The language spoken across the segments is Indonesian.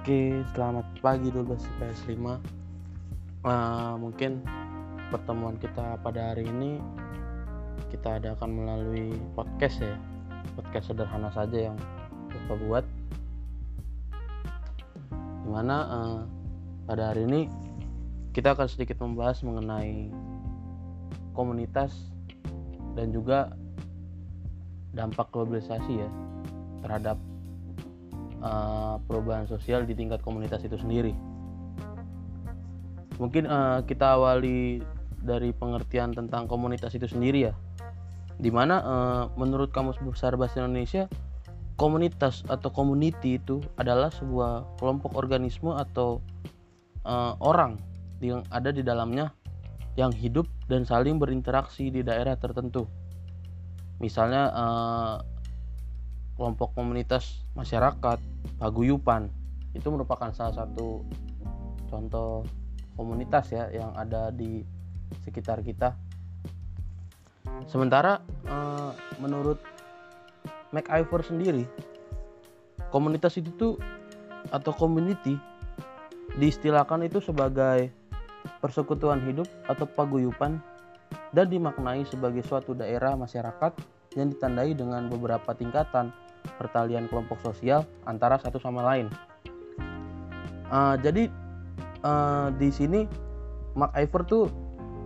Oke, selamat pagi dulu PS5. Uh, mungkin pertemuan kita pada hari ini kita adakan melalui podcast ya. Podcast sederhana saja yang kita buat. Di mana uh, pada hari ini kita akan sedikit membahas mengenai komunitas dan juga dampak globalisasi ya terhadap uh, perubahan sosial di tingkat komunitas itu sendiri. Mungkin uh, kita awali dari pengertian tentang komunitas itu sendiri ya. Di mana uh, menurut Kamus Besar Bahasa Indonesia komunitas atau community itu adalah sebuah kelompok organisme atau uh, orang yang ada di dalamnya yang hidup dan saling berinteraksi di daerah tertentu. Misalnya uh, kelompok komunitas masyarakat paguyupan. Itu merupakan salah satu contoh komunitas ya yang ada di sekitar kita. Sementara uh, menurut MacIver sendiri komunitas itu tuh atau community diistilahkan itu sebagai persekutuan hidup atau paguyupan dan dimaknai sebagai suatu daerah masyarakat yang ditandai dengan beberapa tingkatan pertalian kelompok sosial antara satu sama lain. Uh, jadi uh, di sini Mark Iver tuh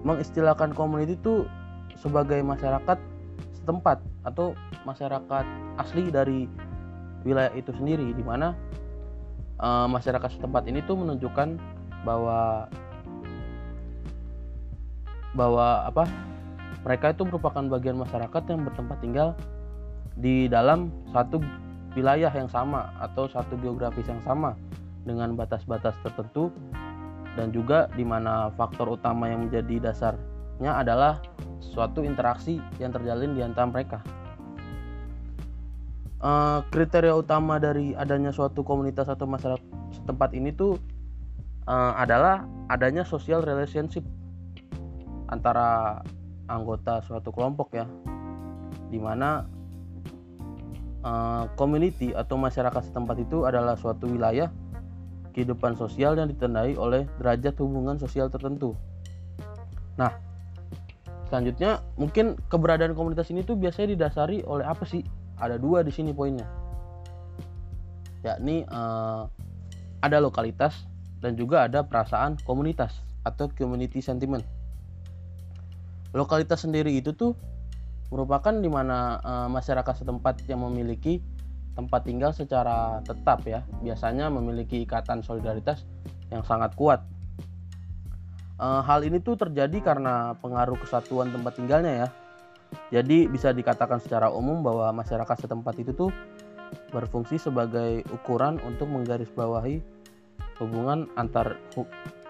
mengistilahkan community itu sebagai masyarakat setempat atau masyarakat asli dari wilayah itu sendiri di mana uh, masyarakat setempat ini tuh menunjukkan bahwa bahwa apa mereka itu merupakan bagian masyarakat yang bertempat tinggal di dalam satu wilayah yang sama atau satu geografis yang sama dengan batas-batas tertentu dan juga di mana faktor utama yang menjadi dasarnya adalah suatu interaksi yang terjalin di antara mereka. Uh, kriteria utama dari adanya suatu komunitas atau masyarakat setempat ini tuh uh, adalah adanya social relationship antara anggota suatu kelompok ya, di mana uh, community atau masyarakat setempat itu adalah suatu wilayah kehidupan sosial yang ditandai oleh derajat hubungan sosial tertentu. Nah, selanjutnya mungkin keberadaan komunitas ini tuh biasanya didasari oleh apa sih? Ada dua di sini poinnya, yakni uh, ada lokalitas dan juga ada perasaan komunitas atau community sentiment. Lokalitas sendiri itu tuh merupakan di mana uh, masyarakat setempat yang memiliki tempat tinggal secara tetap ya. Biasanya memiliki ikatan solidaritas yang sangat kuat. Uh, hal ini tuh terjadi karena pengaruh kesatuan tempat tinggalnya ya. Jadi bisa dikatakan secara umum bahwa masyarakat setempat itu tuh berfungsi sebagai ukuran untuk menggarisbawahi hubungan antar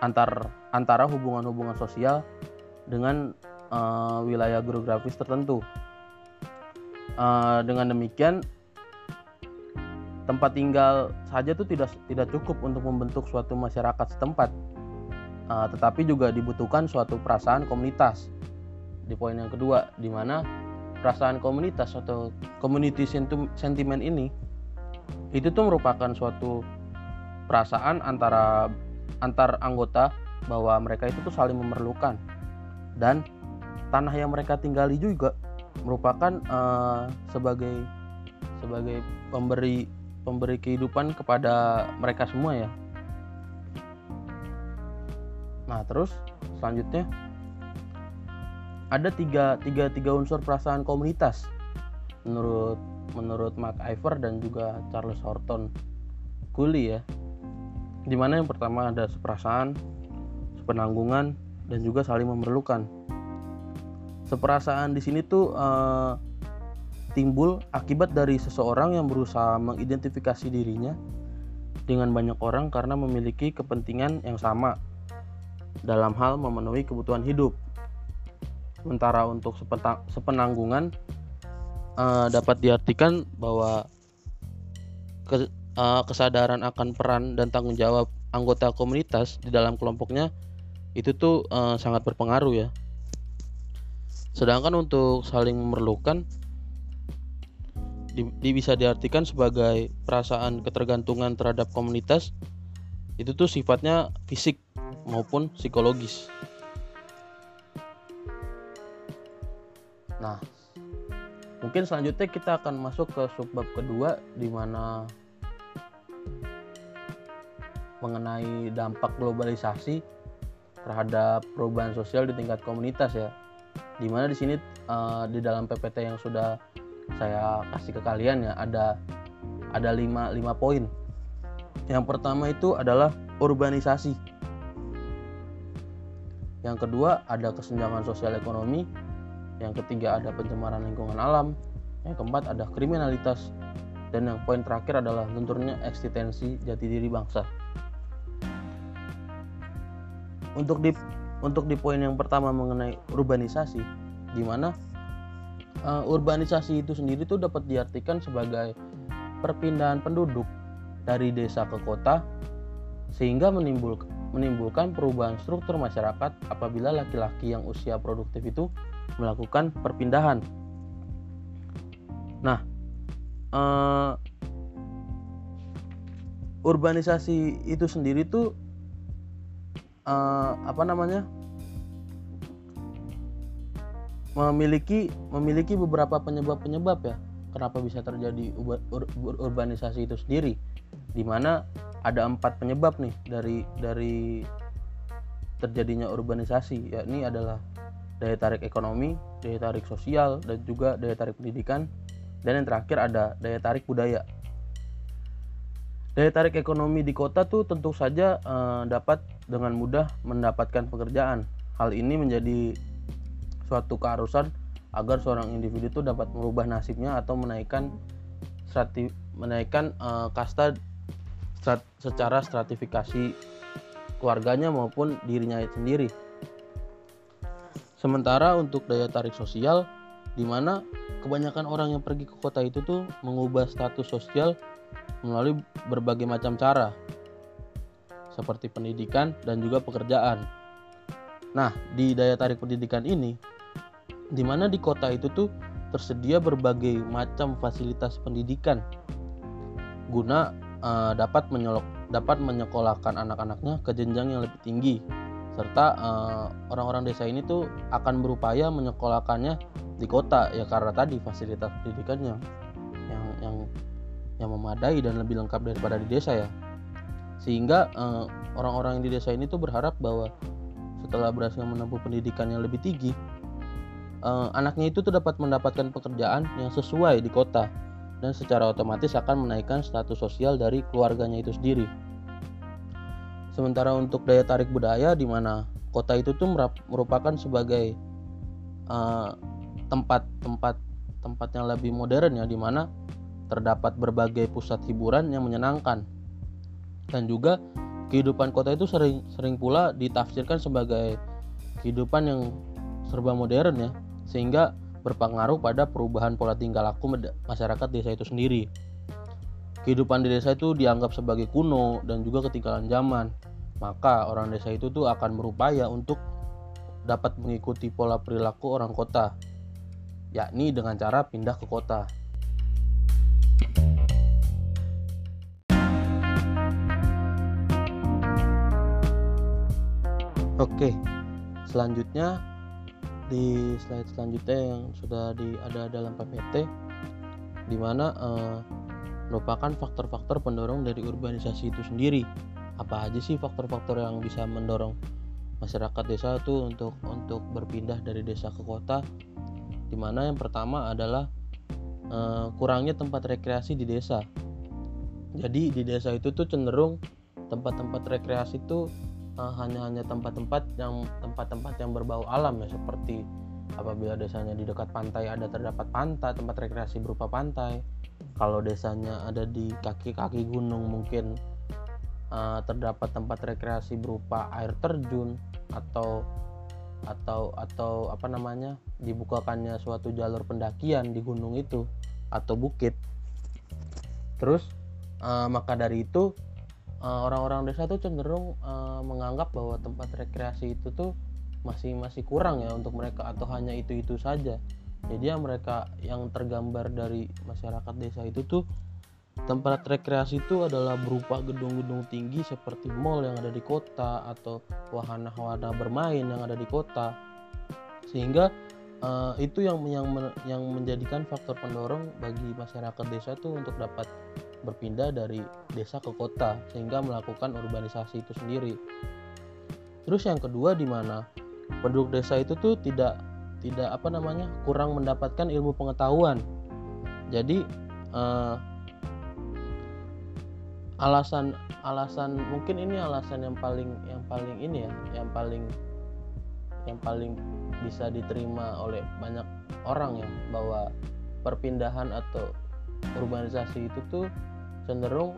antar antara hubungan-hubungan sosial dengan uh, wilayah geografis tertentu. Uh, dengan demikian tempat tinggal saja itu tidak tidak cukup untuk membentuk suatu masyarakat setempat, uh, tetapi juga dibutuhkan suatu perasaan komunitas. Di poin yang kedua, di mana perasaan komunitas atau community sentiment ini itu tuh merupakan suatu perasaan antara antar anggota bahwa mereka itu tuh saling memerlukan dan tanah yang mereka tinggali juga merupakan uh, sebagai sebagai pemberi pemberi kehidupan kepada mereka semua ya. Nah terus selanjutnya ada tiga, tiga, tiga unsur perasaan komunitas menurut menurut Mark Iver dan juga Charles Horton Cooley ya. Di mana yang pertama ada seperasaan, sepenanggungan, dan juga saling memerlukan seperasaan di sini tuh uh, timbul akibat dari seseorang yang berusaha mengidentifikasi dirinya dengan banyak orang karena memiliki kepentingan yang sama dalam hal memenuhi kebutuhan hidup. Sementara untuk sepenanggungan uh, dapat diartikan bahwa ke, uh, kesadaran akan peran dan tanggung jawab anggota komunitas di dalam kelompoknya itu tuh uh, sangat berpengaruh ya Sedangkan untuk saling memerlukan di, bisa diartikan sebagai perasaan ketergantungan terhadap komunitas itu tuh sifatnya fisik maupun psikologis. Nah mungkin selanjutnya kita akan masuk ke subbab kedua di mana mengenai dampak globalisasi terhadap perubahan sosial di tingkat komunitas ya di mana di sini uh, di dalam PPT yang sudah saya kasih ke kalian ya ada ada lima, lima poin. Yang pertama itu adalah urbanisasi. Yang kedua ada kesenjangan sosial ekonomi. Yang ketiga ada pencemaran lingkungan alam. Yang keempat ada kriminalitas. Dan yang poin terakhir adalah lenturnya eksistensi jati diri bangsa. Untuk di untuk di poin yang pertama mengenai urbanisasi di mana uh, urbanisasi itu sendiri itu dapat diartikan sebagai perpindahan penduduk dari desa ke kota sehingga menimbul, menimbulkan perubahan struktur masyarakat apabila laki-laki yang usia produktif itu melakukan perpindahan. Nah, uh, urbanisasi itu sendiri tuh uh, apa namanya? Memiliki memiliki beberapa penyebab-penyebab ya kenapa bisa terjadi ur, ur, urbanisasi itu sendiri. Di mana ada empat penyebab nih dari dari terjadinya urbanisasi yakni adalah daya tarik ekonomi, daya tarik sosial dan juga daya tarik pendidikan. Dan yang terakhir ada daya tarik budaya Daya tarik ekonomi di kota tuh tentu saja uh, dapat dengan mudah mendapatkan pekerjaan. Hal ini menjadi suatu keharusan agar seorang individu itu dapat merubah nasibnya atau menaikkan strati, menaikkan uh, kasta strat, secara stratifikasi keluarganya maupun dirinya sendiri. Sementara untuk daya tarik sosial di mana kebanyakan orang yang pergi ke kota itu tuh mengubah status sosial melalui berbagai macam cara seperti pendidikan dan juga pekerjaan. Nah, di daya tarik pendidikan ini di mana di kota itu tuh tersedia berbagai macam fasilitas pendidikan guna uh, dapat menyolok dapat menyekolahkan anak-anaknya ke jenjang yang lebih tinggi serta uh, orang-orang desa ini tuh akan berupaya menyekolahkannya di kota ya karena tadi fasilitas pendidikannya yang memadai dan lebih lengkap daripada di desa ya sehingga eh, orang-orang yang di desa ini tuh berharap bahwa setelah berhasil menempuh pendidikan yang lebih tinggi uh, anaknya itu tuh dapat mendapatkan pekerjaan yang sesuai di kota dan secara otomatis akan menaikkan status sosial dari keluarganya itu sendiri. Sementara untuk daya tarik budaya di mana kota itu tuh merupakan sebagai tempat-tempat uh, tempat yang lebih modern ya di mana terdapat berbagai pusat hiburan yang menyenangkan. Dan juga kehidupan kota itu sering sering pula ditafsirkan sebagai kehidupan yang serba modern ya, sehingga berpengaruh pada perubahan pola tingkah laku masyarakat desa itu sendiri. Kehidupan di desa itu dianggap sebagai kuno dan juga ketinggalan zaman. Maka orang desa itu tuh akan berupaya untuk dapat mengikuti pola perilaku orang kota, yakni dengan cara pindah ke kota. Oke, selanjutnya di slide selanjutnya yang sudah di, ada dalam PPT, di mana uh, merupakan faktor-faktor pendorong dari urbanisasi itu sendiri. Apa aja sih faktor-faktor yang bisa mendorong masyarakat desa itu untuk untuk berpindah dari desa ke kota? Di mana yang pertama adalah uh, kurangnya tempat rekreasi di desa. Jadi di desa itu tuh cenderung tempat-tempat rekreasi itu uh, hanya hanya tempat-tempat yang tempat-tempat yang berbau alam ya seperti apabila desanya di dekat pantai ada terdapat pantai tempat rekreasi berupa pantai. Kalau desanya ada di kaki-kaki gunung mungkin uh, terdapat tempat rekreasi berupa air terjun atau atau atau apa namanya dibukakannya suatu jalur pendakian di gunung itu atau bukit. Terus uh, maka dari itu Eh, orang-orang desa tuh cenderung uh, menganggap bahwa tempat rekreasi itu tuh masih masih kurang ya untuk mereka atau hanya itu itu saja. Jadi yang mereka yang tergambar dari masyarakat desa itu tuh tempat rekreasi itu adalah berupa gedung-gedung tinggi seperti mall yang ada di kota atau wahana-wahana bermain yang ada di kota. Sehingga uh, itu yang yang yang menjadikan faktor pendorong bagi masyarakat desa itu untuk dapat berpindah dari desa ke kota sehingga melakukan urbanisasi itu sendiri. Terus yang kedua di mana penduduk desa itu tuh tidak tidak apa namanya kurang mendapatkan ilmu pengetahuan. Jadi uh, alasan alasan mungkin ini alasan yang paling yang paling ini ya yang paling yang paling bisa diterima oleh banyak orang ya bahwa perpindahan atau urbanisasi itu tuh cenderung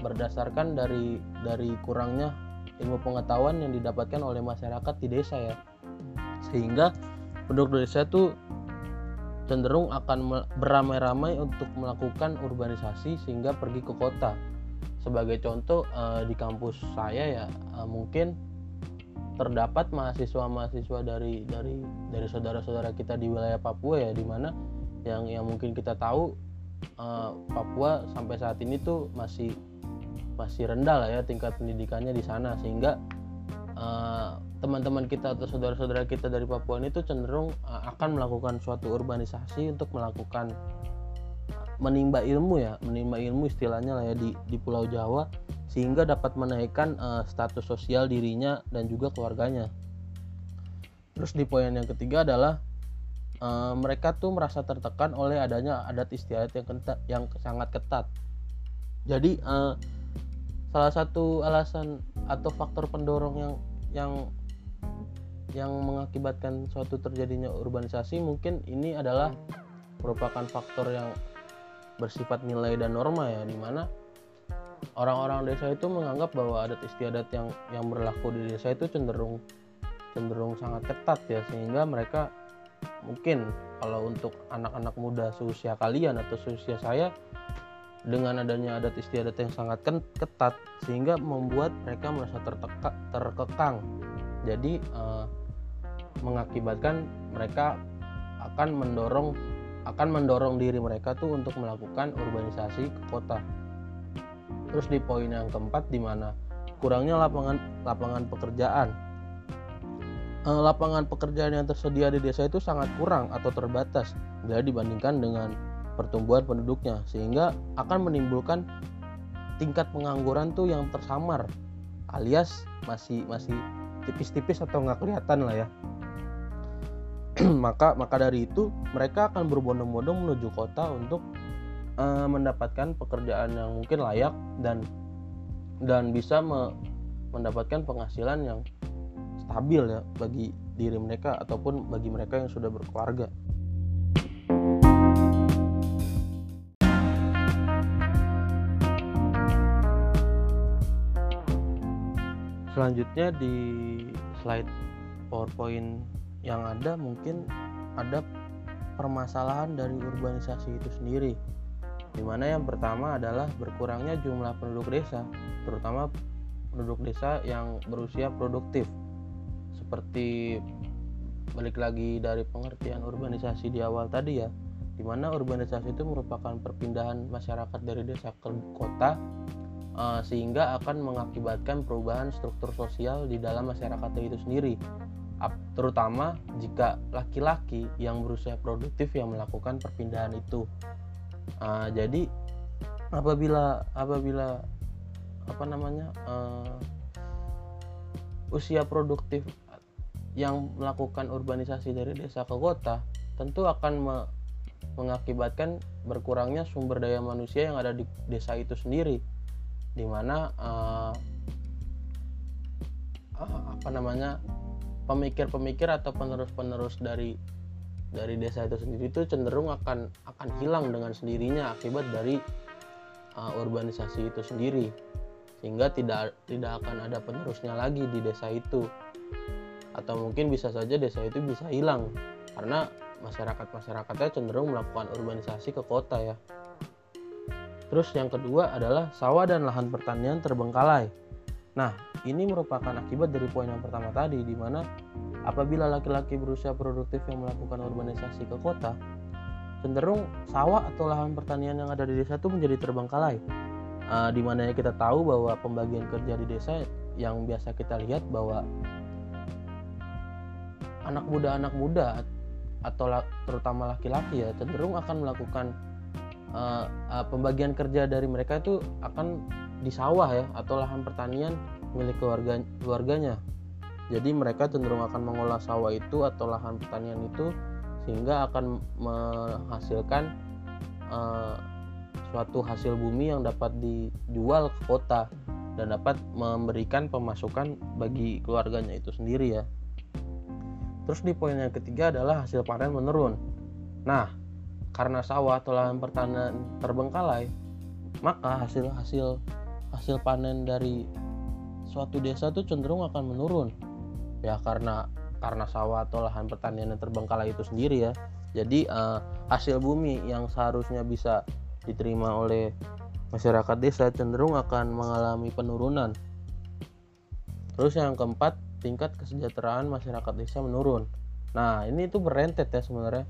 berdasarkan dari dari kurangnya ilmu pengetahuan yang didapatkan oleh masyarakat di desa ya sehingga penduduk desa tuh cenderung akan beramai-ramai untuk melakukan urbanisasi sehingga pergi ke kota. Sebagai contoh uh, di kampus saya ya uh, mungkin terdapat mahasiswa-mahasiswa dari dari dari saudara-saudara kita di wilayah Papua ya di mana yang yang mungkin kita tahu uh, Papua sampai saat ini tuh masih masih rendah lah ya tingkat pendidikannya di sana. Sehingga uh, teman-teman kita atau saudara-saudara kita dari Papua ini tuh cenderung uh, akan melakukan suatu urbanisasi untuk melakukan menimba ilmu ya menimba ilmu istilahnya lah ya di di Pulau Jawa sehingga dapat menaikkan uh, status sosial dirinya dan juga keluarganya. Terus di poin yang ketiga adalah uh, mereka tuh merasa tertekan oleh adanya adat istiadat yang ketat, yang sangat ketat. Jadi uh, salah satu alasan atau faktor pendorong yang yang yang mengakibatkan suatu terjadinya urbanisasi mungkin ini adalah merupakan faktor yang bersifat nilai dan norma ya di mana orang-orang desa itu menganggap bahwa adat istiadat yang yang berlaku di desa itu cenderung cenderung sangat ketat ya sehingga mereka mungkin kalau untuk anak-anak muda seusia kalian atau seusia saya dengan adanya adat istiadat yang sangat ketat sehingga membuat mereka merasa terteka, terkekang. Jadi uh, mengakibatkan mereka akan mendorong akan mendorong diri mereka tuh untuk melakukan urbanisasi ke kota. Terus di poin yang keempat di mana kurangnya lapangan lapangan pekerjaan. E, lapangan pekerjaan yang tersedia di desa itu sangat kurang atau terbatas bila dibandingkan dengan pertumbuhan penduduknya sehingga akan menimbulkan tingkat pengangguran tuh yang tersamar alias masih masih tipis-tipis atau nggak kelihatan lah ya maka maka dari itu mereka akan berbondong-bondong menuju kota untuk uh, mendapatkan pekerjaan yang mungkin layak dan dan bisa me, mendapatkan penghasilan yang stabil ya bagi diri mereka ataupun bagi mereka yang sudah berkeluarga. Selanjutnya di slide PowerPoint yang ada mungkin ada permasalahan dari urbanisasi itu sendiri. Di mana yang pertama adalah berkurangnya jumlah penduduk desa terutama penduduk desa yang berusia produktif. Seperti balik lagi dari pengertian urbanisasi di awal tadi ya di mana urbanisasi itu merupakan perpindahan masyarakat dari desa ke kota uh, sehingga akan mengakibatkan perubahan struktur sosial di dalam masyarakat itu sendiri terutama jika laki-laki yang berusia produktif yang melakukan perpindahan itu. Uh, jadi apabila apabila apa namanya uh, usia produktif yang melakukan urbanisasi dari desa ke kota tentu akan me mengakibatkan berkurangnya sumber daya manusia yang ada di desa itu sendiri di mana uh, uh, apa namanya pemikir-pemikir atau penerus-penerus dari dari desa itu sendiri itu cenderung akan akan hilang dengan sendirinya akibat dari uh, urbanisasi itu sendiri. Sehingga tidak tidak akan ada penerusnya lagi di desa itu. Atau mungkin bisa saja desa itu bisa hilang. Karena masyarakat masyarakatnya cenderung melakukan urbanisasi ke kota ya. Terus yang kedua adalah sawah dan lahan pertanian terbengkalai Nah, ini merupakan akibat dari poin yang pertama tadi, di mana apabila laki-laki berusia produktif yang melakukan urbanisasi ke kota, cenderung sawah atau lahan pertanian yang ada di desa itu menjadi terbengkalai. Uh, di mana kita tahu bahwa pembagian kerja di desa yang biasa kita lihat bahwa anak muda anak muda atau terutama laki-laki ya cenderung akan melakukan uh, uh, pembagian kerja dari mereka itu akan di sawah ya atau lahan pertanian milik keluarga keluarganya. Jadi mereka cenderung akan mengolah sawah itu atau lahan pertanian itu sehingga akan menghasilkan uh, suatu hasil bumi yang dapat dijual ke kota dan dapat memberikan pemasukan bagi keluarganya itu sendiri ya. Terus di poin yang ketiga adalah hasil panen menurun. Nah, karena sawah atau lahan pertanian terbengkalai, maka hasil hasil panen dari suatu desa itu cenderung akan menurun. Ya karena karena sawah atau lahan pertanian yang terbengkalai itu sendiri ya. Jadi uh, hasil bumi yang seharusnya bisa diterima oleh masyarakat desa cenderung akan mengalami penurunan. Terus yang keempat, tingkat kesejahteraan masyarakat desa menurun. Nah, ini itu berentet ya sebenarnya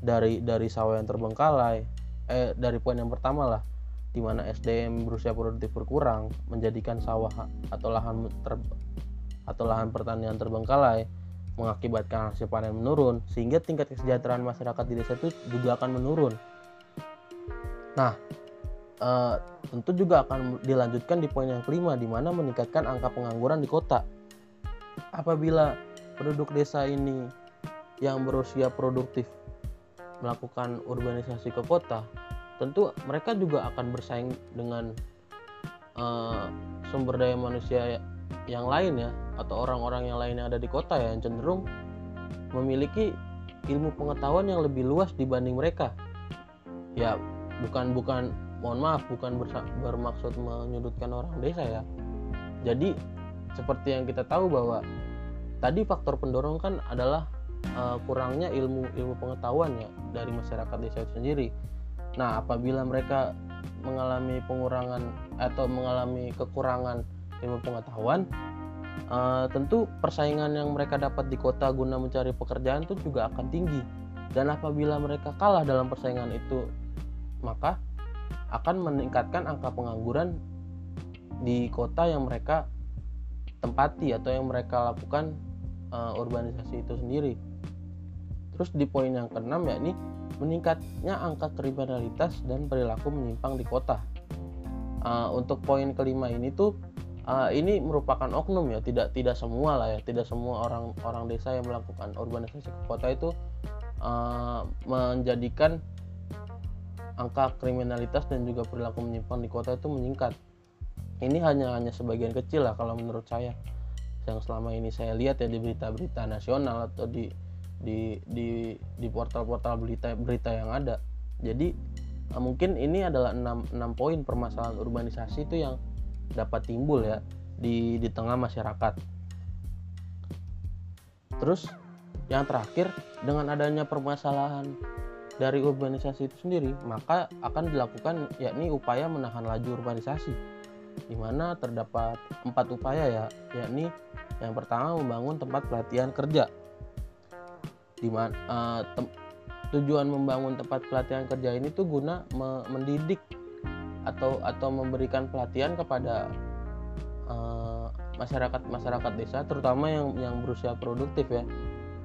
dari dari sawah yang terbengkalai. Eh dari poin yang pertama lah di mana SDM berusia produktif berkurang menjadikan sawah atau lahan ter, atau lahan pertanian terbengkalai mengakibatkan hasil panen menurun sehingga tingkat kesejahteraan masyarakat di desa itu juga akan menurun. Nah, e, tentu juga akan dilanjutkan di poin yang kelima di mana meningkatkan angka pengangguran di kota apabila penduduk desa ini yang berusia produktif melakukan urbanisasi ke kota, tentu mereka juga akan bersaing dengan uh, sumber daya manusia yang lain ya atau orang-orang yang lain yang ada di kota ya yang cenderung memiliki ilmu pengetahuan yang lebih luas dibanding mereka. Ya, bukan bukan mohon maaf bukan bermaksud menyudutkan orang desa ya. Jadi seperti yang kita tahu bahwa tadi faktor pendorong kan adalah uh, kurangnya ilmu ilmu pengetahuan ya dari masyarakat desa itu sendiri. Nah, apabila mereka mengalami pengurangan atau mengalami kekurangan ilmu pengetahuan, uh, tentu persaingan yang mereka dapat di kota guna mencari pekerjaan itu juga akan tinggi. Dan apabila mereka kalah dalam persaingan itu, maka akan meningkatkan angka pengangguran di kota yang mereka tempati atau yang mereka lakukan uh, urbanisasi itu sendiri. Terus di poin yang keenam yakni meningkatnya angka kriminalitas dan perilaku menyimpang di kota. Uh, untuk poin kelima ini tuh uh, ini merupakan oknum ya, tidak tidak semua lah ya, tidak semua orang orang desa yang melakukan urbanisasi ke kota itu uh, menjadikan angka kriminalitas dan juga perilaku menyimpang di kota itu meningkat ini hanya hanya sebagian kecil lah kalau menurut saya yang selama ini saya lihat ya di berita-berita nasional atau di di di di portal-portal berita berita yang ada jadi eh, mungkin ini adalah enam enam poin permasalahan urbanisasi itu yang dapat timbul ya di di tengah masyarakat terus yang terakhir dengan adanya permasalahan dari urbanisasi itu sendiri maka akan dilakukan yakni upaya menahan laju urbanisasi di mana terdapat empat upaya ya, yakni yang pertama membangun tempat pelatihan kerja. Di mana uh, tujuan membangun tempat pelatihan kerja ini tuh guna me mendidik atau atau memberikan pelatihan kepada uh, masyarakat masyarakat desa terutama yang yang berusia produktif ya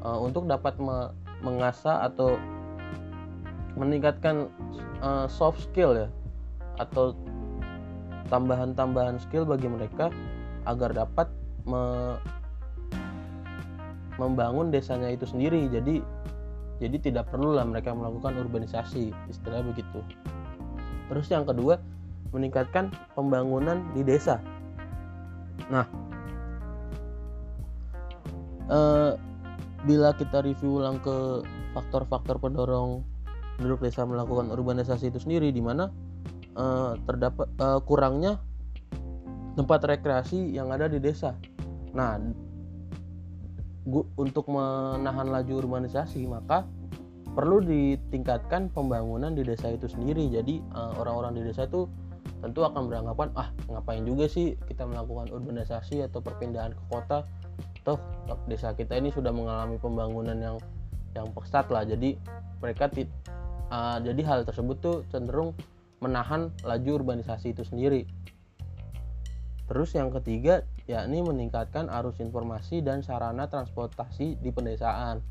uh, untuk dapat me mengasah atau meningkatkan uh, soft skill ya atau tambahan-tambahan skill bagi mereka agar dapat me membangun desanya itu sendiri. Jadi jadi tidak perlulah mereka melakukan urbanisasi istilahnya begitu. Terus yang kedua meningkatkan pembangunan di desa. Nah eh, bila kita review ulang ke faktor-faktor pendorong penduduk desa melakukan urbanisasi itu sendiri di mana uh, terdapat uh, kurangnya tempat rekreasi yang ada di desa. Nah, untuk menahan laju urbanisasi maka perlu ditingkatkan pembangunan di desa itu sendiri. Jadi eh, orang-orang di desa itu tentu akan beranggapan ah ngapain juga sih kita melakukan urbanisasi atau perpindahan ke kota. Toh desa kita ini sudah mengalami pembangunan yang yang pesat lah. Jadi mereka uh, jadi hal tersebut tuh cenderung menahan laju urbanisasi itu sendiri terus yang ketiga yakni meningkatkan arus informasi dan sarana transportasi di pedesaan.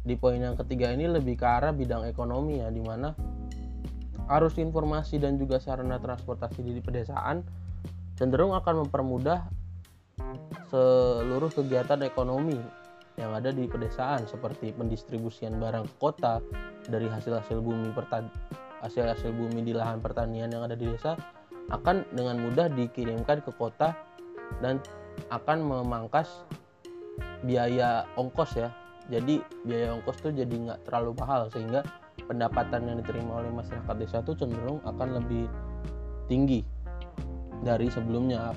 Di poin yang ketiga ini lebih ke arah bidang ekonomi ya di mana arus informasi dan juga sarana transportasi di pedesaan cenderung akan mempermudah seluruh kegiatan ekonomi yang ada di pedesaan seperti pendistribusian barang ke kota dari hasil-hasil bumi hasil-hasil bumi di lahan pertanian yang ada di desa akan dengan mudah dikirimkan ke kota dan akan memangkas biaya ongkos ya jadi biaya ongkos tuh jadi nggak terlalu mahal sehingga pendapatan yang diterima oleh masyarakat desa itu cenderung akan lebih tinggi dari sebelumnya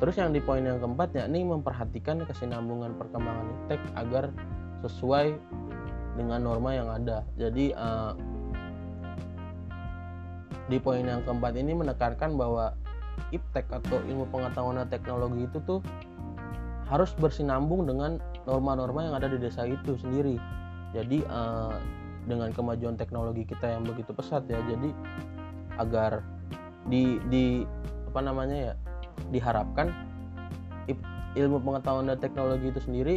Terus yang di poin yang keempat yakni memperhatikan kesinambungan perkembangan iptek agar sesuai dengan norma yang ada. Jadi uh, di poin yang keempat ini menekankan bahwa iptek atau ilmu pengetahuan dan teknologi itu tuh harus bersinambung dengan norma-norma yang ada di desa itu sendiri. Jadi uh, dengan kemajuan teknologi kita yang begitu pesat ya, jadi agar di di apa namanya ya diharapkan ilmu pengetahuan dan teknologi itu sendiri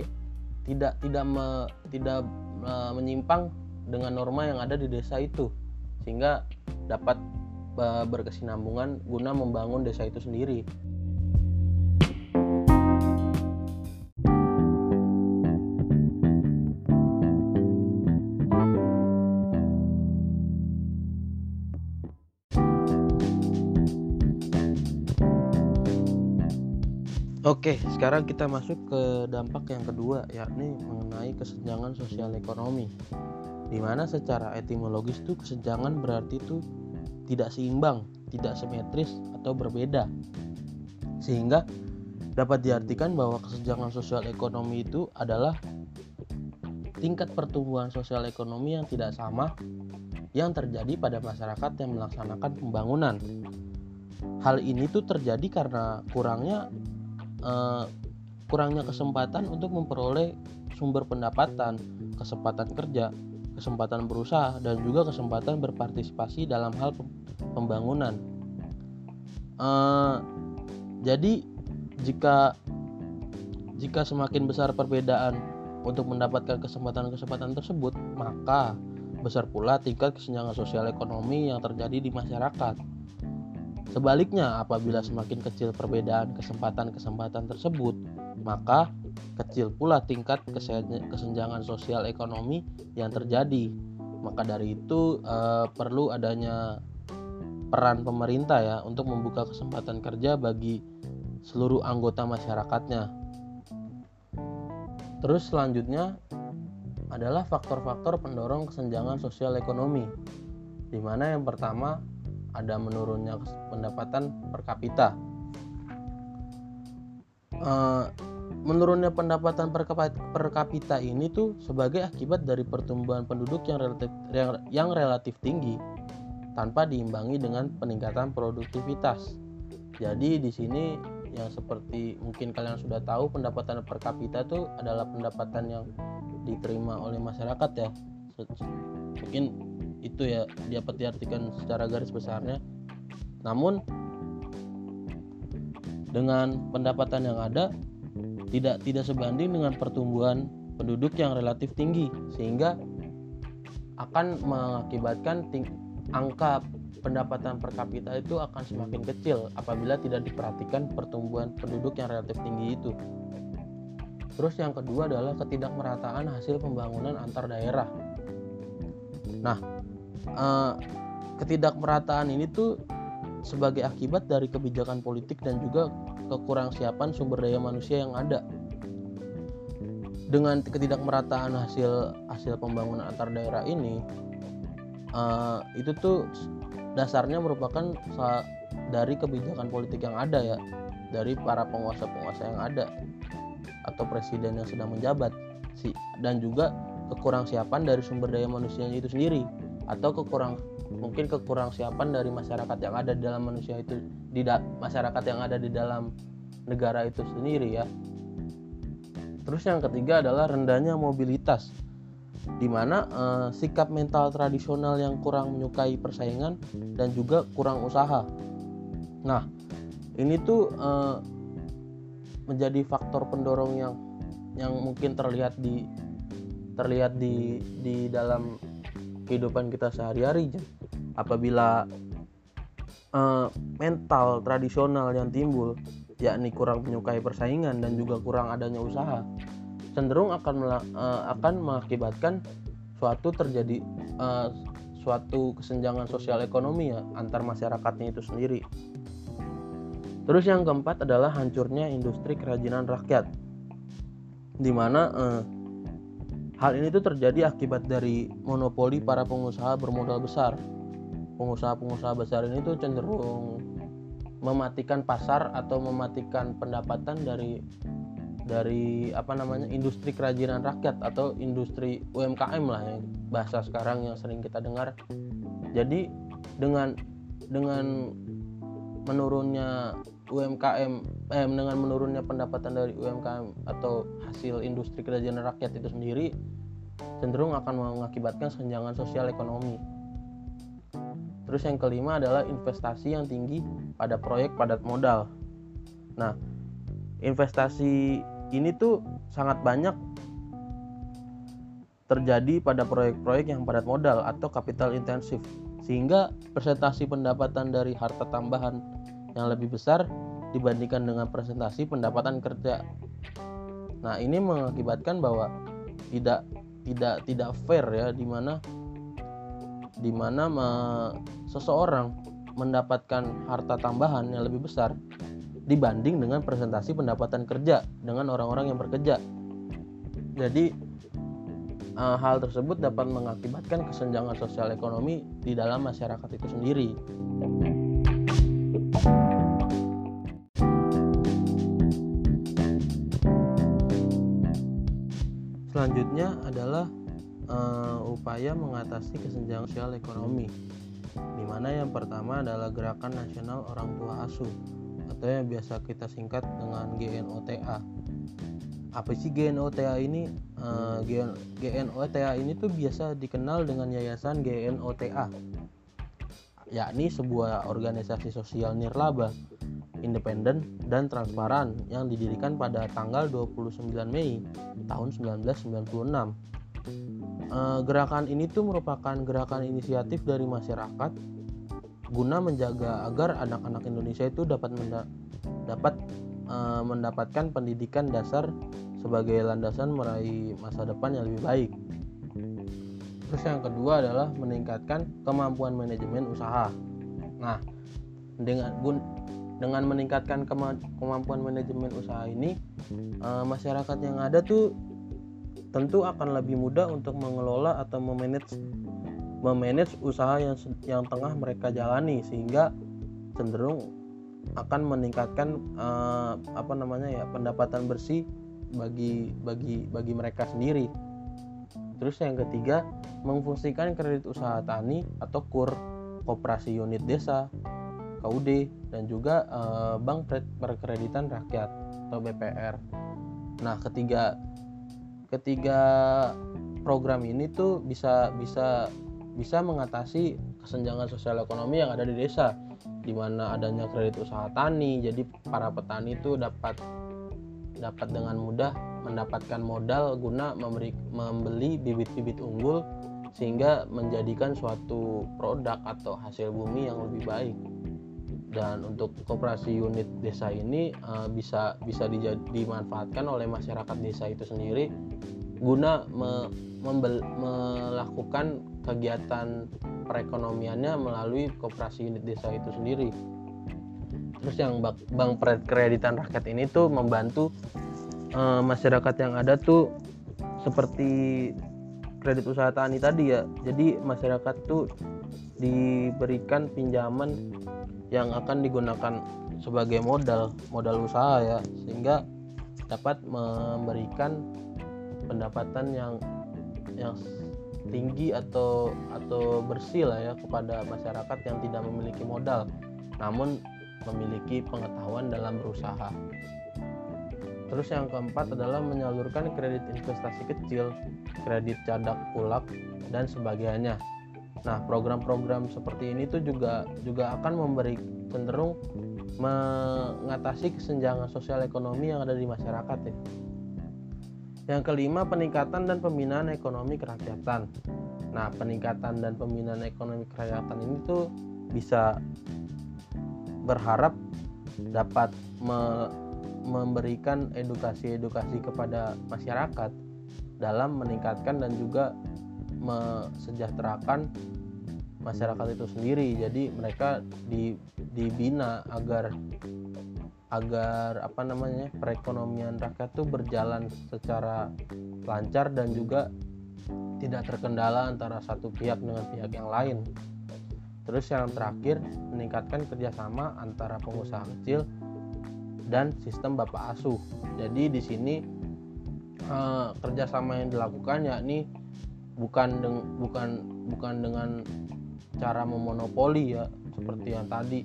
tidak tidak me, tidak me, menyimpang dengan norma yang ada di desa itu sehingga dapat berkesinambungan guna membangun desa itu sendiri. Oke, sekarang kita masuk ke dampak yang kedua, yakni mengenai kesenjangan sosial ekonomi. Di mana secara etimologis itu kesenjangan berarti itu tidak seimbang, tidak simetris atau berbeda. Sehingga dapat diartikan bahwa kesenjangan sosial ekonomi itu adalah tingkat pertumbuhan sosial ekonomi yang tidak sama yang terjadi pada masyarakat yang melaksanakan pembangunan. Hal ini tuh terjadi karena kurangnya uh, kurangnya kesempatan untuk memperoleh sumber pendapatan, kesempatan kerja, kesempatan berusaha, dan juga kesempatan berpartisipasi dalam hal pembangunan. Uh, jadi jika jika semakin besar perbedaan untuk mendapatkan kesempatan-kesempatan tersebut, maka besar pula tingkat kesenjangan sosial ekonomi yang terjadi di masyarakat. Sebaliknya, apabila semakin kecil perbedaan kesempatan-kesempatan tersebut, maka kecil pula tingkat kesenjangan sosial ekonomi yang terjadi. Maka dari itu eh, perlu adanya peran pemerintah ya untuk membuka kesempatan kerja bagi seluruh anggota masyarakatnya. Terus selanjutnya adalah faktor-faktor pendorong kesenjangan sosial ekonomi. Di mana yang pertama ada menurunnya pendapatan per kapita. Uh, menurunnya pendapatan per, kapita ini tuh sebagai akibat dari pertumbuhan penduduk yang relatif yang, yang relatif tinggi tanpa diimbangi dengan peningkatan produktivitas. Jadi di sini yang seperti mungkin kalian sudah tahu pendapatan per kapita itu adalah pendapatan yang diterima oleh masyarakat ya. Mungkin itu ya dapat diartikan secara garis besarnya namun dengan pendapatan yang ada tidak tidak sebanding dengan pertumbuhan penduduk yang relatif tinggi sehingga akan mengakibatkan ting angka pendapatan per kapita itu akan semakin kecil apabila tidak diperhatikan pertumbuhan penduduk yang relatif tinggi itu. Terus yang kedua adalah ketidakmerataan hasil pembangunan antar daerah. Nah, uh, ketidakmerataan ini tuh sebagai akibat dari kebijakan politik dan juga kekurangsiapan sumber daya manusia yang ada. Dengan ketidakmerataan hasil hasil pembangunan antar daerah ini uh, itu tuh dasarnya merupakan dari kebijakan politik yang ada ya. Dari para penguasa-penguasa yang ada. Atau presiden yang sedang menjabat si dan juga kekurangsiapan dari sumber daya manusianya itu sendiri atau kekurang mungkin kekurang siapan dari masyarakat yang ada di dalam manusia itu di masyarakat yang ada di dalam negara itu sendiri ya. Terus yang ketiga adalah rendahnya mobilitas. di mana uh, sikap mental tradisional yang kurang menyukai persaingan dan juga kurang usaha. Nah, ini tuh uh, menjadi faktor pendorong yang yang mungkin terlihat di terlihat di di dalam kehidupan kita sehari-hari apabila uh, mental tradisional yang timbul yakni kurang menyukai persaingan dan juga kurang adanya usaha cenderung akan uh, akan mengakibatkan suatu terjadi uh, suatu kesenjangan sosial ekonomi ya antar masyarakatnya itu sendiri. Terus yang keempat adalah hancurnya industri kerajinan rakyat, di mana uh, hal ini tuh terjadi akibat dari monopoli para pengusaha bermodal besar. Pengusaha-pengusaha besar ini tuh cenderung mematikan pasar atau mematikan pendapatan dari dari apa namanya industri kerajinan rakyat atau industri UMKM lah yang bahasa sekarang yang sering kita dengar. Jadi dengan dengan menurunnya UMKM eh dengan menurunnya pendapatan dari UMKM atau hasil industri kerajinan rakyat itu sendiri cenderung akan mengakibatkan senjangan sosial ekonomi. Terus yang kelima adalah investasi yang tinggi pada proyek padat modal. Nah, investasi ini tuh sangat banyak terjadi pada proyek-proyek yang padat modal atau kapital intensif sehingga presentasi pendapatan dari harta tambahan yang lebih besar dibandingkan dengan presentasi pendapatan kerja. Nah, ini mengakibatkan bahwa tidak tidak tidak fair ya di mana di mana seseorang mendapatkan harta tambahan yang lebih besar dibanding dengan presentasi pendapatan kerja dengan orang-orang yang bekerja. Jadi uh, hal tersebut dapat mengakibatkan kesenjangan sosial ekonomi di dalam masyarakat itu sendiri. Selanjutnya adalah uh, upaya mengatasi kesenjangan sosial ekonomi, di mana yang pertama adalah gerakan nasional orang tua asuh atau yang biasa kita singkat dengan GNOTA. Apa sih GNOTA ini? Uh, GNOTA ini tuh biasa dikenal dengan Yayasan GNOTA, yakni sebuah organisasi sosial nirlaba, independen dan transparan yang didirikan pada tanggal 29 Mei tahun 1996. Uh, gerakan ini tuh merupakan gerakan inisiatif dari masyarakat guna menjaga agar anak-anak Indonesia itu dapat menda dapat uh, mendapatkan pendidikan dasar sebagai landasan meraih masa depan yang lebih baik. Terus yang kedua adalah meningkatkan kemampuan manajemen usaha. Nah, dengan gun dengan meningkatkan kema kemampuan manajemen usaha ini, uh, masyarakat yang ada tuh tentu akan lebih mudah untuk mengelola atau memanage memanage usaha yang yang tengah mereka jalani sehingga cenderung akan meningkatkan uh, apa namanya ya pendapatan bersih bagi bagi bagi mereka sendiri. Terus yang ketiga, memfungsikan kredit usaha tani atau KUR, koperasi unit desa, KUD dan juga uh, bank perkreditan rakyat atau BPR. Nah, ketiga ketiga program ini tuh bisa bisa bisa mengatasi kesenjangan sosial ekonomi yang ada di desa di mana adanya kredit usaha tani jadi para petani itu dapat dapat dengan mudah mendapatkan modal guna memberi, membeli bibit-bibit unggul sehingga menjadikan suatu produk atau hasil bumi yang lebih baik dan untuk koperasi unit desa ini uh, bisa bisa dimanfaatkan oleh masyarakat desa itu sendiri guna me, membel, melakukan kegiatan perekonomiannya melalui koperasi unit desa itu sendiri. Terus yang bank kreditan rakyat ini tuh membantu uh, masyarakat yang ada tuh seperti kredit usaha tani tadi ya. Jadi masyarakat tuh diberikan pinjaman yang akan digunakan sebagai modal modal usaha ya sehingga dapat memberikan pendapatan yang yang tinggi atau atau bersih lah ya kepada masyarakat yang tidak memiliki modal namun memiliki pengetahuan dalam berusaha. Terus yang keempat adalah menyalurkan kredit investasi kecil, kredit cadak ulak dan sebagainya. Nah, program-program seperti ini tuh juga juga akan memberi cenderung mengatasi kesenjangan sosial ekonomi yang ada di masyarakat ya. Yang kelima, peningkatan dan pembinaan ekonomi kerakyatan. Nah, peningkatan dan pembinaan ekonomi kerakyatan ini tuh bisa berharap dapat me memberikan edukasi-edukasi kepada masyarakat dalam meningkatkan dan juga mesejahterakan masyarakat itu sendiri. Jadi mereka di, dibina agar agar apa namanya perekonomian rakyat itu berjalan secara lancar dan juga tidak terkendala antara satu pihak dengan pihak yang lain. Terus yang terakhir meningkatkan kerjasama antara pengusaha kecil dan sistem bapak asuh. Jadi di sini uh, kerjasama yang dilakukan yakni bukan deng bukan bukan dengan cara memonopoli ya seperti yang tadi.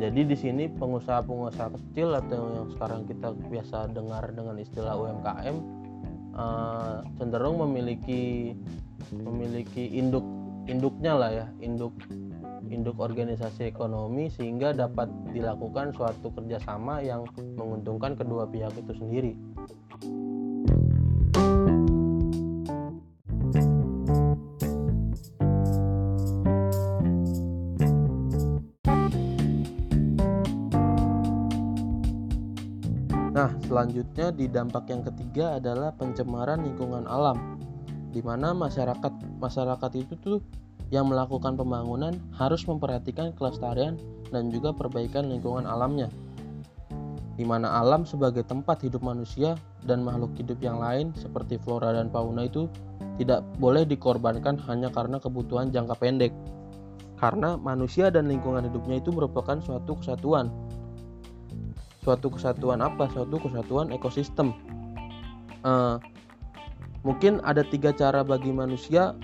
Jadi di sini pengusaha-pengusaha kecil atau yang sekarang kita biasa dengar dengan istilah UMKM uh, eh, cenderung memiliki memiliki induk induknya lah ya induk induk organisasi ekonomi sehingga dapat dilakukan suatu kerjasama yang menguntungkan kedua pihak itu sendiri. Selanjutnya di dampak yang ketiga adalah pencemaran lingkungan alam, di mana masyarakat masyarakat itu tuh yang melakukan pembangunan harus memperhatikan kelestarian dan juga perbaikan lingkungan alamnya, di mana alam sebagai tempat hidup manusia dan makhluk hidup yang lain seperti flora dan fauna itu tidak boleh dikorbankan hanya karena kebutuhan jangka pendek. Karena manusia dan lingkungan hidupnya itu merupakan suatu kesatuan. Suatu kesatuan apa? Suatu kesatuan ekosistem. Uh, mungkin ada tiga cara bagi manusia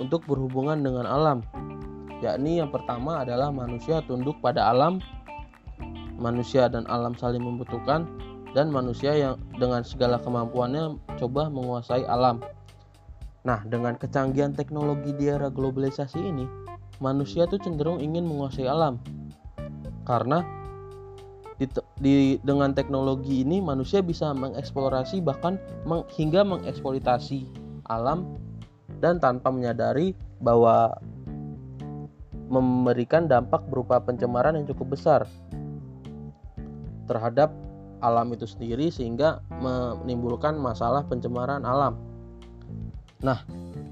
untuk berhubungan dengan alam, yakni yang pertama adalah manusia tunduk pada alam, manusia dan alam saling membutuhkan, dan manusia yang dengan segala kemampuannya coba menguasai alam. Nah, dengan kecanggihan teknologi di era globalisasi ini, manusia tuh cenderung ingin menguasai alam. Karena di, di dengan teknologi ini manusia bisa mengeksplorasi bahkan meng, hingga mengeksploitasi alam dan tanpa menyadari bahwa memberikan dampak berupa pencemaran yang cukup besar terhadap alam itu sendiri sehingga menimbulkan masalah pencemaran alam. Nah,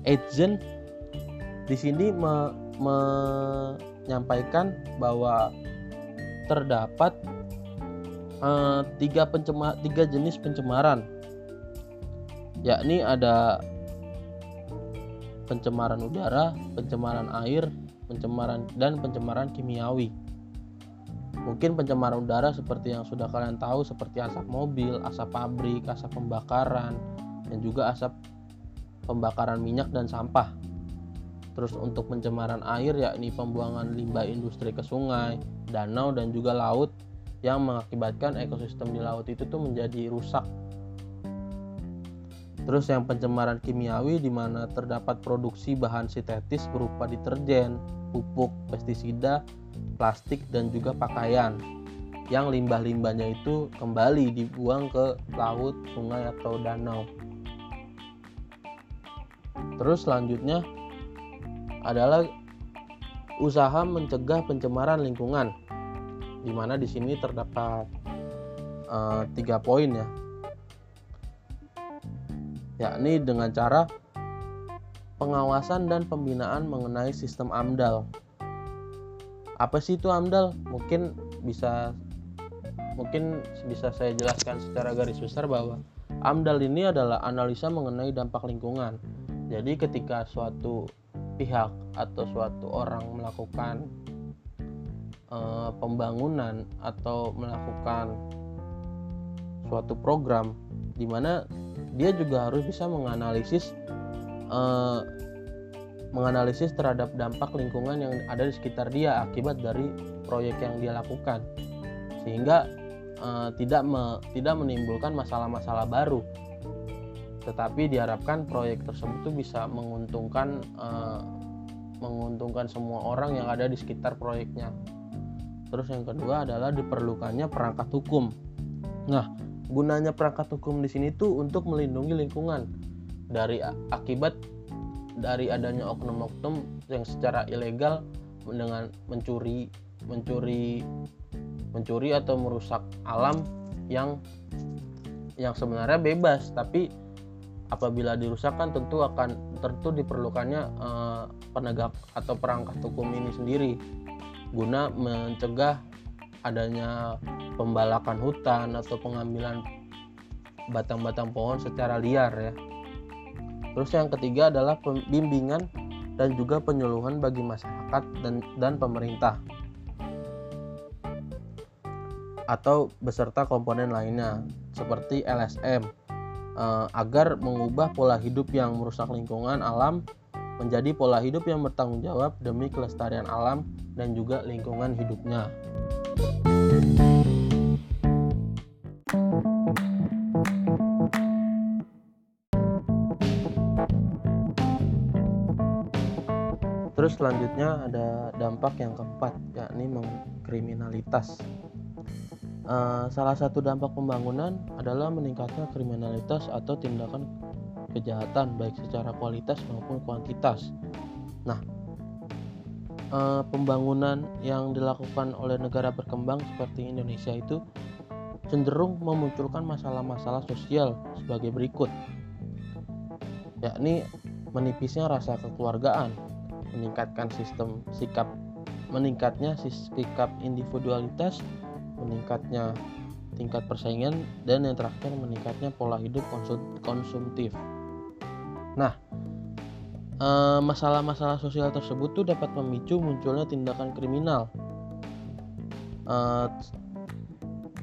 Edgen di sini me, menyampaikan bahwa terdapat uh, tiga pencemar tiga jenis pencemaran, yakni ada pencemaran udara, pencemaran air, pencemaran dan pencemaran kimiawi. Mungkin pencemaran udara seperti yang sudah kalian tahu seperti asap mobil, asap pabrik, asap pembakaran, dan juga asap pembakaran minyak dan sampah. Terus untuk pencemaran air yakni pembuangan limbah industri ke sungai, danau dan juga laut yang mengakibatkan ekosistem di laut itu tuh menjadi rusak Terus yang pencemaran kimiawi di mana terdapat produksi bahan sintetis berupa deterjen, pupuk, pestisida, plastik dan juga pakaian yang limbah-limbahnya itu kembali dibuang ke laut, sungai atau danau. Terus selanjutnya adalah usaha mencegah pencemaran lingkungan, di mana di sini terdapat uh, tiga poin ya yakni dengan cara pengawasan dan pembinaan mengenai sistem AMDAL. Apa sih itu AMDAL? Mungkin bisa mungkin bisa saya jelaskan secara garis besar bahwa AMDAL ini adalah analisa mengenai dampak lingkungan. Jadi ketika suatu pihak atau suatu orang melakukan uh, pembangunan atau melakukan suatu program di mana dia juga harus bisa menganalisis uh, menganalisis terhadap dampak lingkungan yang ada di sekitar dia akibat dari proyek yang dia lakukan. Sehingga uh, tidak me, tidak menimbulkan masalah-masalah baru. Tetapi diharapkan proyek tersebut tuh bisa menguntungkan uh, menguntungkan semua orang yang ada di sekitar proyeknya terus yang kedua adalah diperlukannya perangkat hukum. Nah gunanya perangkat hukum di sini tuh untuk melindungi lingkungan dari akibat dari adanya oknum-oknum yang secara ilegal dengan mencuri mencuri mencuri atau merusak alam yang yang sebenarnya bebas. Tapi apabila dirusakkan tentu akan tentu diperlukannya eh, penegak atau perangkat hukum ini sendiri guna mencegah adanya pembalakan hutan atau pengambilan batang-batang pohon secara liar ya. Terus yang ketiga adalah pembimbingan dan juga penyuluhan bagi masyarakat dan dan pemerintah atau beserta komponen lainnya seperti LSM eh, agar mengubah pola hidup yang merusak lingkungan alam menjadi pola hidup yang bertanggung jawab demi kelestarian alam dan juga lingkungan hidupnya. Terus selanjutnya ada dampak yang keempat, yakni kriminalitas. Uh, salah satu dampak pembangunan adalah meningkatnya kriminalitas atau tindakan kejahatan baik secara kualitas maupun kuantitas. Nah, uh, pembangunan yang dilakukan oleh negara berkembang seperti Indonesia itu cenderung memunculkan masalah-masalah sosial sebagai berikut, yakni menipisnya rasa kekeluargaan, meningkatkan sistem sikap meningkatnya sikap individualitas, meningkatnya tingkat persaingan dan yang terakhir meningkatnya pola hidup konsumtif. Nah, eh, masalah-masalah sosial tersebut tuh dapat memicu munculnya tindakan kriminal, uh,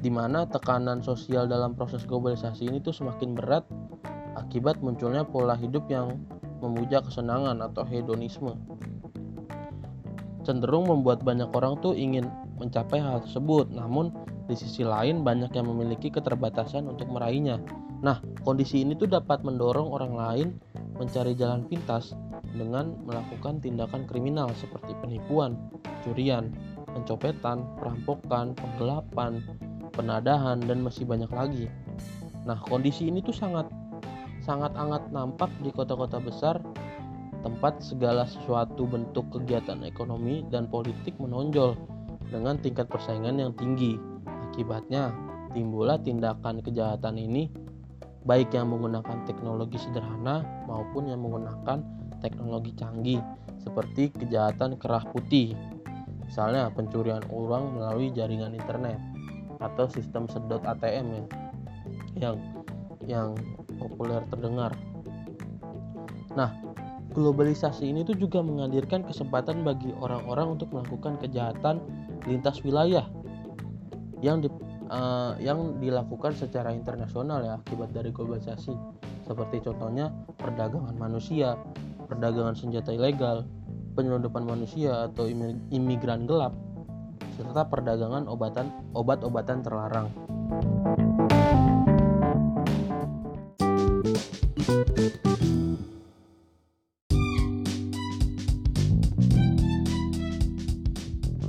di mana tekanan sosial dalam proses globalisasi ini tuh semakin berat akibat munculnya pola hidup yang memuja kesenangan atau hedonisme. Cenderung membuat banyak orang tuh ingin mencapai hal tersebut namun di sisi lain banyak yang memiliki keterbatasan untuk meraihnya. Nah kondisi ini tuh dapat mendorong orang lain mencari jalan pintas dengan melakukan tindakan kriminal seperti penipuan, curian, pencopetan, perampokan, penggelapan, penadahan dan masih banyak lagi. Nah, kondisi ini tuh sangat sangat sangat nampak di kota-kota besar tempat segala sesuatu bentuk kegiatan ekonomi dan politik menonjol dengan tingkat persaingan yang tinggi. Akibatnya, timbullah tindakan kejahatan ini baik yang menggunakan teknologi sederhana maupun yang menggunakan teknologi canggih seperti kejahatan kerah putih. Misalnya pencurian uang melalui jaringan internet atau sistem sedot ATM ya yang yang populer terdengar. Nah, globalisasi ini tuh juga menghadirkan kesempatan bagi orang-orang untuk melakukan kejahatan lintas wilayah yang di, uh, yang dilakukan secara internasional ya akibat dari globalisasi seperti contohnya perdagangan manusia, perdagangan senjata ilegal, penyelundupan manusia atau imigran gelap, serta perdagangan obatan obat-obatan terlarang.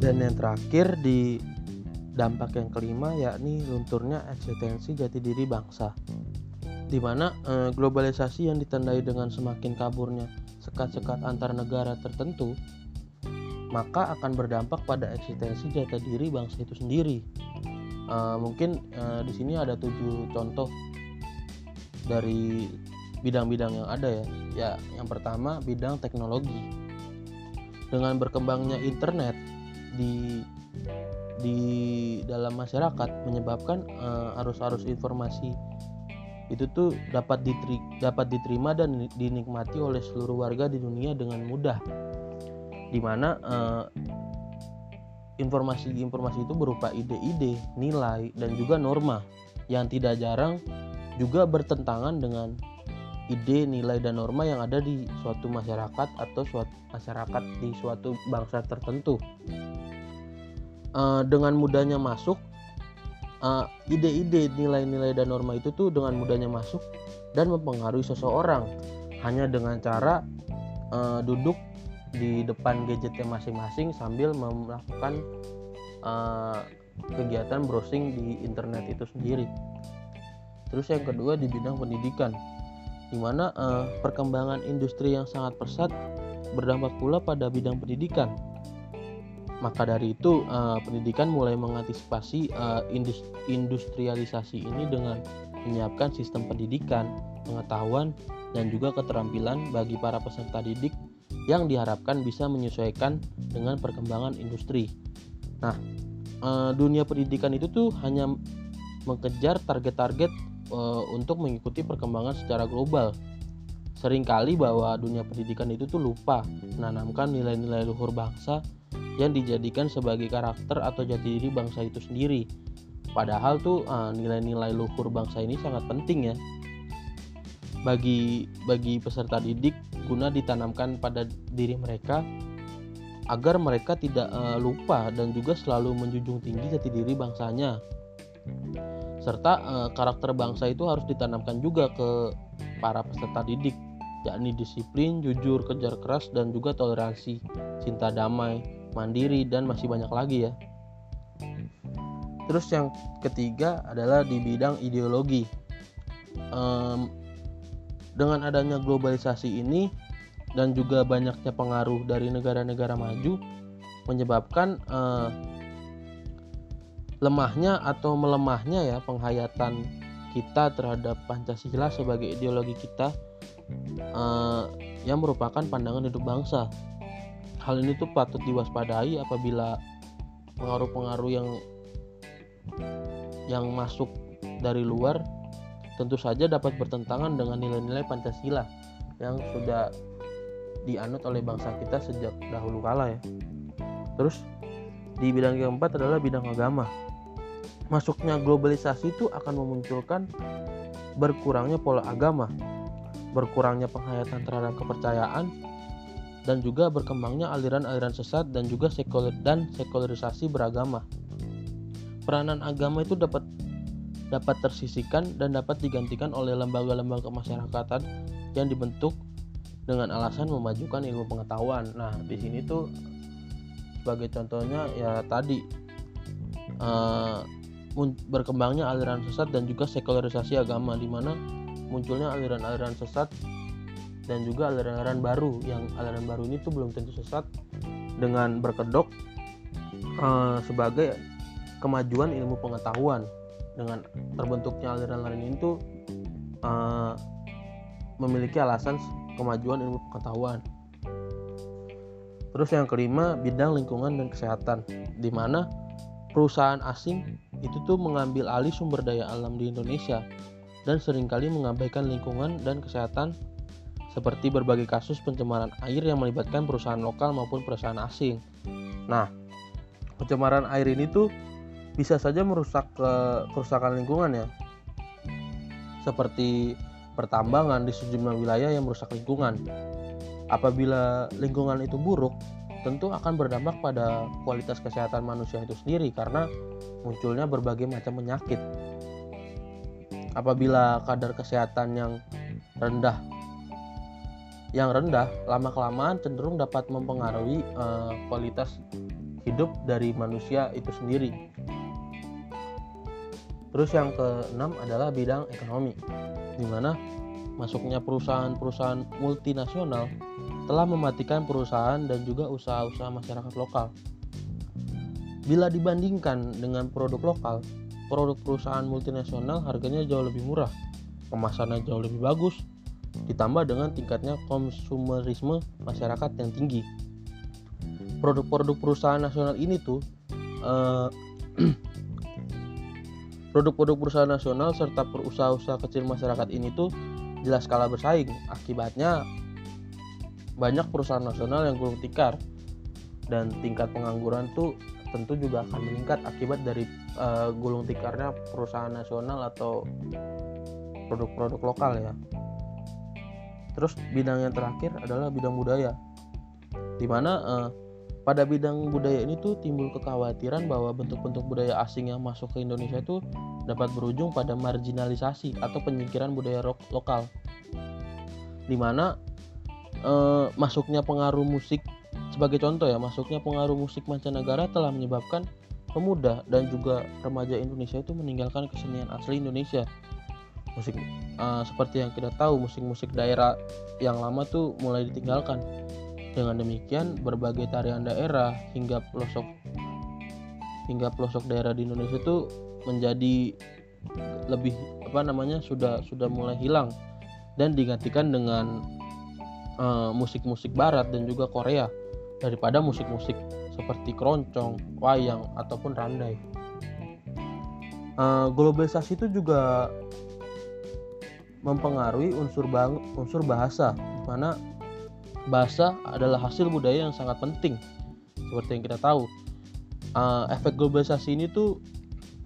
dan yang terakhir di dampak yang kelima yakni lunturnya eksistensi jati diri bangsa di mana eh, globalisasi yang ditandai dengan semakin kaburnya sekat-sekat antar negara tertentu maka akan berdampak pada eksistensi jati diri bangsa itu sendiri. Eh, mungkin eh, di sini ada tujuh contoh dari bidang-bidang yang ada ya. Ya yang pertama bidang teknologi. Dengan berkembangnya internet di di dalam masyarakat menyebabkan uh, arus-arus informasi itu tuh dapat diteri, dapat diterima dan dinikmati oleh seluruh warga di dunia dengan mudah. Di mana uh, informasi-informasi itu berupa ide-ide, nilai, dan juga norma yang tidak jarang juga bertentangan dengan ide, nilai, dan norma yang ada di suatu masyarakat atau suatu masyarakat di suatu bangsa tertentu uh, dengan mudahnya masuk uh, ide-ide nilai-nilai dan norma itu tuh dengan mudahnya masuk dan mempengaruhi seseorang hanya dengan cara uh, duduk di depan gadgetnya masing-masing sambil melakukan uh, kegiatan browsing di internet itu sendiri. Terus yang kedua di bidang pendidikan, di mana uh, perkembangan industri yang sangat pesat berdampak pula pada bidang pendidikan. Maka dari itu, uh, pendidikan mulai mengantisipasi uh, industrialisasi ini dengan menyiapkan sistem pendidikan, pengetahuan, dan juga keterampilan bagi para peserta didik yang diharapkan bisa menyesuaikan dengan perkembangan industri. Nah, uh, dunia pendidikan itu tuh hanya mengejar target-target untuk mengikuti perkembangan secara global. Seringkali bahwa dunia pendidikan itu tuh lupa menanamkan nilai-nilai luhur bangsa yang dijadikan sebagai karakter atau jati diri bangsa itu sendiri. Padahal tuh uh, nilai-nilai luhur bangsa ini sangat penting ya bagi bagi peserta didik guna ditanamkan pada diri mereka agar mereka tidak uh, lupa dan juga selalu menjunjung tinggi jati diri bangsanya. Serta uh, karakter bangsa itu harus ditanamkan juga ke para peserta didik, yakni disiplin, jujur, kejar keras dan juga toleransi, cinta damai, mandiri dan masih banyak lagi ya. Terus yang ketiga adalah di bidang ideologi. Um, dengan adanya globalisasi ini dan juga banyaknya pengaruh dari negara-negara maju menyebabkan uh, lemahnya atau melemahnya ya penghayatan kita terhadap Pancasila sebagai ideologi kita uh, yang merupakan pandangan hidup bangsa. Hal ini tuh patut diwaspadai apabila pengaruh-pengaruh yang yang masuk dari luar tentu saja dapat bertentangan dengan nilai-nilai Pancasila yang sudah dianut oleh bangsa kita sejak dahulu kala ya. Terus di bidang keempat adalah bidang agama. Masuknya globalisasi itu akan memunculkan berkurangnya pola agama, berkurangnya penghayatan terhadap kepercayaan, dan juga berkembangnya aliran-aliran sesat dan juga sekuler dan sekularisasi beragama. Peranan agama itu dapat dapat tersisihkan dan dapat digantikan oleh lembaga-lembaga kemasyarakatan yang dibentuk dengan alasan memajukan ilmu pengetahuan. Nah, di sini tuh sebagai contohnya ya tadi uh, berkembangnya aliran sesat dan juga sekularisasi agama di mana munculnya aliran-aliran sesat dan juga aliran-aliran baru. Yang aliran baru ini tuh belum tentu sesat dengan berkedok uh, sebagai kemajuan ilmu pengetahuan. Dengan terbentuknya aliran-aliran ini tuh uh, memiliki alasan kemajuan ilmu pengetahuan. Terus yang kelima bidang lingkungan dan kesehatan, di mana perusahaan asing itu tuh mengambil alih sumber daya alam di Indonesia dan sering kali mengabaikan lingkungan dan kesehatan seperti berbagai kasus pencemaran air yang melibatkan perusahaan lokal maupun perusahaan asing. Nah, pencemaran air ini tuh bisa saja merusak ke kerusakan lingkungan ya. Seperti pertambangan di sejumlah wilayah yang merusak lingkungan. Apabila lingkungan itu buruk, tentu akan berdampak pada kualitas kesehatan manusia itu sendiri karena munculnya berbagai macam penyakit. Apabila kadar kesehatan yang rendah yang rendah lama-kelamaan cenderung dapat mempengaruhi uh, kualitas hidup dari manusia itu sendiri. Terus yang keenam adalah bidang ekonomi di mana masuknya perusahaan-perusahaan multinasional telah mematikan perusahaan dan juga usaha-usaha masyarakat lokal. Bila dibandingkan dengan produk lokal, produk perusahaan multinasional harganya jauh lebih murah, kemasannya jauh lebih bagus, ditambah dengan tingkatnya konsumerisme masyarakat yang tinggi. Produk-produk perusahaan nasional ini tuh eh, Produk-produk perusahaan nasional serta perusahaan-usaha kecil masyarakat ini tuh jelas kalah bersaing. Akibatnya banyak perusahaan nasional yang gulung tikar dan tingkat pengangguran tuh tentu juga akan meningkat akibat dari uh, gulung tikarnya perusahaan nasional atau produk-produk lokal ya. Terus bidang yang terakhir adalah bidang budaya, di mana uh, pada bidang budaya ini tuh timbul kekhawatiran bahwa bentuk-bentuk budaya asing yang masuk ke Indonesia itu dapat berujung pada marginalisasi atau penyingkiran budaya lokal. Di mana eh, masuknya pengaruh musik sebagai contoh ya, masuknya pengaruh musik mancanegara telah menyebabkan pemuda dan juga remaja Indonesia itu meninggalkan kesenian asli Indonesia. Musik uh, seperti yang kita tahu, musik-musik daerah yang lama tuh mulai ditinggalkan. Dengan demikian, berbagai tarian daerah hingga pelosok hingga pelosok daerah di Indonesia itu menjadi lebih apa namanya sudah sudah mulai hilang. Dan digantikan dengan eh, musik-musik uh, barat dan juga Korea daripada musik-musik seperti keroncong, wayang ataupun randai. Uh, globalisasi itu juga mempengaruhi unsur bang unsur bahasa, mana bahasa adalah hasil budaya yang sangat penting seperti yang kita tahu uh, efek globalisasi ini tuh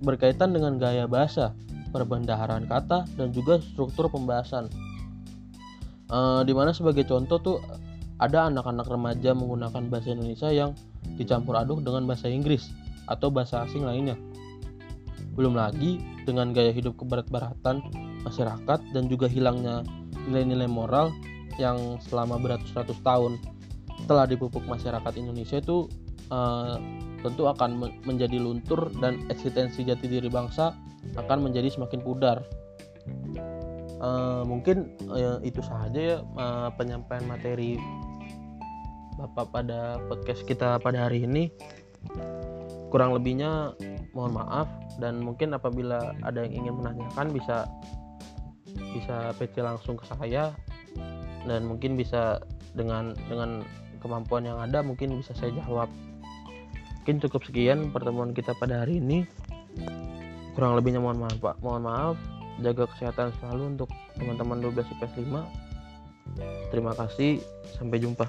berkaitan dengan gaya bahasa perbendaharaan kata dan juga struktur pembahasan uh, di mana sebagai contoh tuh ada anak-anak remaja menggunakan bahasa Indonesia yang dicampur aduk dengan bahasa Inggris atau bahasa asing lainnya belum lagi dengan gaya hidup keberat-baratan masyarakat dan juga hilangnya nilai-nilai moral yang selama beratus-ratus tahun telah dipupuk masyarakat Indonesia itu uh, tentu akan menjadi luntur dan eksistensi jati diri bangsa akan menjadi semakin pudar. Uh, mungkin uh, itu saja ya uh, penyampaian materi Bapak pada podcast kita pada hari ini. Kurang lebihnya mohon maaf. Dan mungkin apabila ada yang ingin menanyakan bisa bisa PC langsung ke saya. Dan mungkin bisa dengan dengan kemampuan yang ada mungkin bisa saya jawab. Mungkin cukup sekian pertemuan kita pada hari ini. Kurang lebihnya mohon maaf pak. Mohon maaf. Jaga kesehatan selalu untuk teman-teman 12 IPS 5 terima kasih sampai jumpa